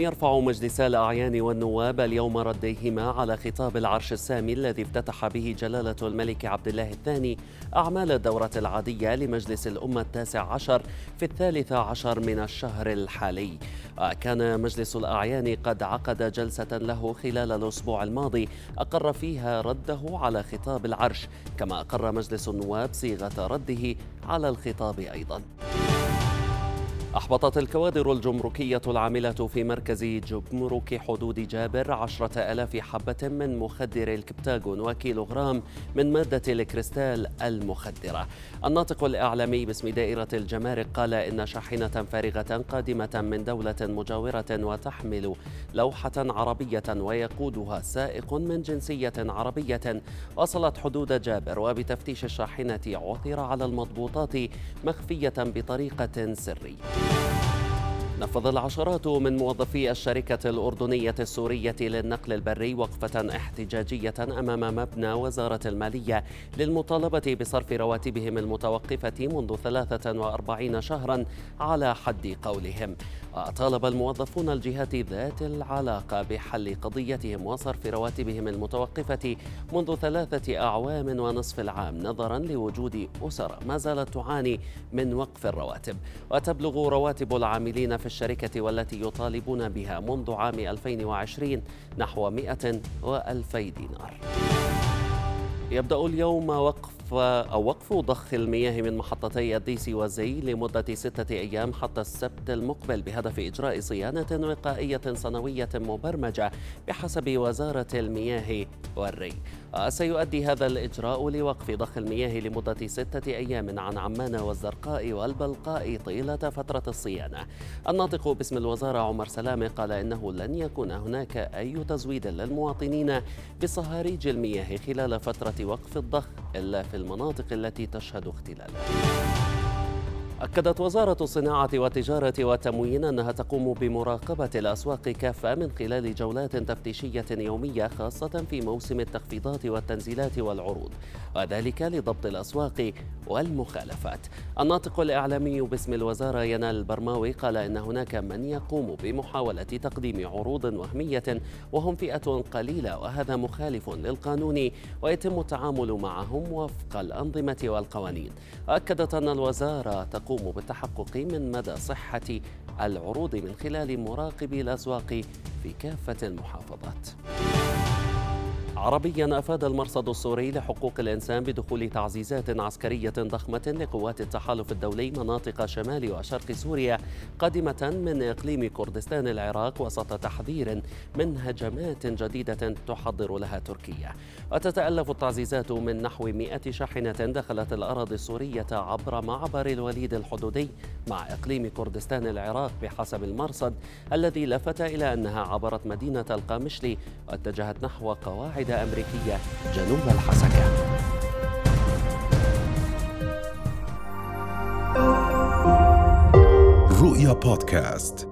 يرفع مجلس الأعيان والنواب اليوم رديهما على خطاب العرش السامي الذي افتتح به جلالة الملك عبد الله الثاني أعمال الدورة العادية لمجلس الأمة التاسع عشر في الثالث عشر من الشهر الحالي. كان مجلس الأعيان قد عقد جلسة له خلال الأسبوع الماضي أقر فيها رده على خطاب العرش كما أقر مجلس النواب صيغة رده على الخطاب أيضاً. أحبطت الكوادر الجمركية العاملة في مركز جمرك حدود جابر عشرة ألاف حبة من مخدر الكبتاغون وكيلوغرام من مادة الكريستال المخدرة. الناطق الإعلامي باسم دائرة الجمارك قال إن شاحنة فارغة قادمة من دولة مجاورة وتحمل لوحة عربية ويقودها سائق من جنسية عربية. وصلت حدود جابر وبتفتيش الشاحنة عثر على المضبوطات مخفية بطريقة سرية. نفذ العشرات من موظفي الشركة الأردنية السورية للنقل البري وقفة احتجاجية أمام مبنى وزارة المالية للمطالبة بصرف رواتبهم المتوقفة منذ 43 شهرا على حد قولهم. طالب الموظفون الجهات ذات العلاقة بحل قضيتهم وصرف رواتبهم المتوقفة منذ ثلاثة أعوام ونصف العام نظرا لوجود أسر ما زالت تعاني من وقف الرواتب. وتبلغ رواتب العاملين في الشركة والتي يطالبون بها منذ عام 2020 نحو 100 و2000 دينار. يبدأ اليوم وقف أو وقف ضخ المياه من محطتي الديسي وزي لمدة ستة أيام حتى السبت المقبل بهدف إجراء صيانة وقائية سنوية مبرمجة بحسب وزارة المياه والري. سيؤدي هذا الإجراء لوقف ضخ المياه لمدة ستة أيام عن عمان والزرقاء والبلقاء طيلة فترة الصيانة. الناطق باسم الوزارة عمر سلامة قال إنه لن يكون هناك أي تزويد للمواطنين بصهاريج المياه خلال فترة وقف الضخ إلا في المناطق التي تشهد اختلالا أكدت وزارة الصناعة والتجارة والتموين أنها تقوم بمراقبة الأسواق كافة من خلال جولات تفتيشية يومية خاصة في موسم التخفيضات والتنزيلات والعروض وذلك لضبط الأسواق والمخالفات. الناطق الإعلامي باسم الوزارة ينال البرماوي قال إن هناك من يقوم بمحاولة تقديم عروض وهمية وهم فئة قليلة وهذا مخالف للقانون ويتم التعامل معهم وفق الأنظمة والقوانين. أكدت أن الوزارة تقوم بالتحقق من مدى صحة العروض من خلال مراقبي الأسواق في كافة المحافظات. عربيا أفاد المرصد السوري لحقوق الإنسان بدخول تعزيزات عسكرية ضخمة لقوات التحالف الدولي مناطق شمال وشرق سوريا قادمة من إقليم كردستان العراق وسط تحذير من هجمات جديدة تحضر لها تركيا. وتتألف التعزيزات من نحو 100 شاحنة دخلت الأراضي السورية عبر معبر الوليد الحدودي مع إقليم كردستان العراق بحسب المرصد الذي لفت إلى أنها عبرت مدينة القامشلي واتجهت نحو قواعد أمريكية جنوب الحسكة. رؤيا بودكاست.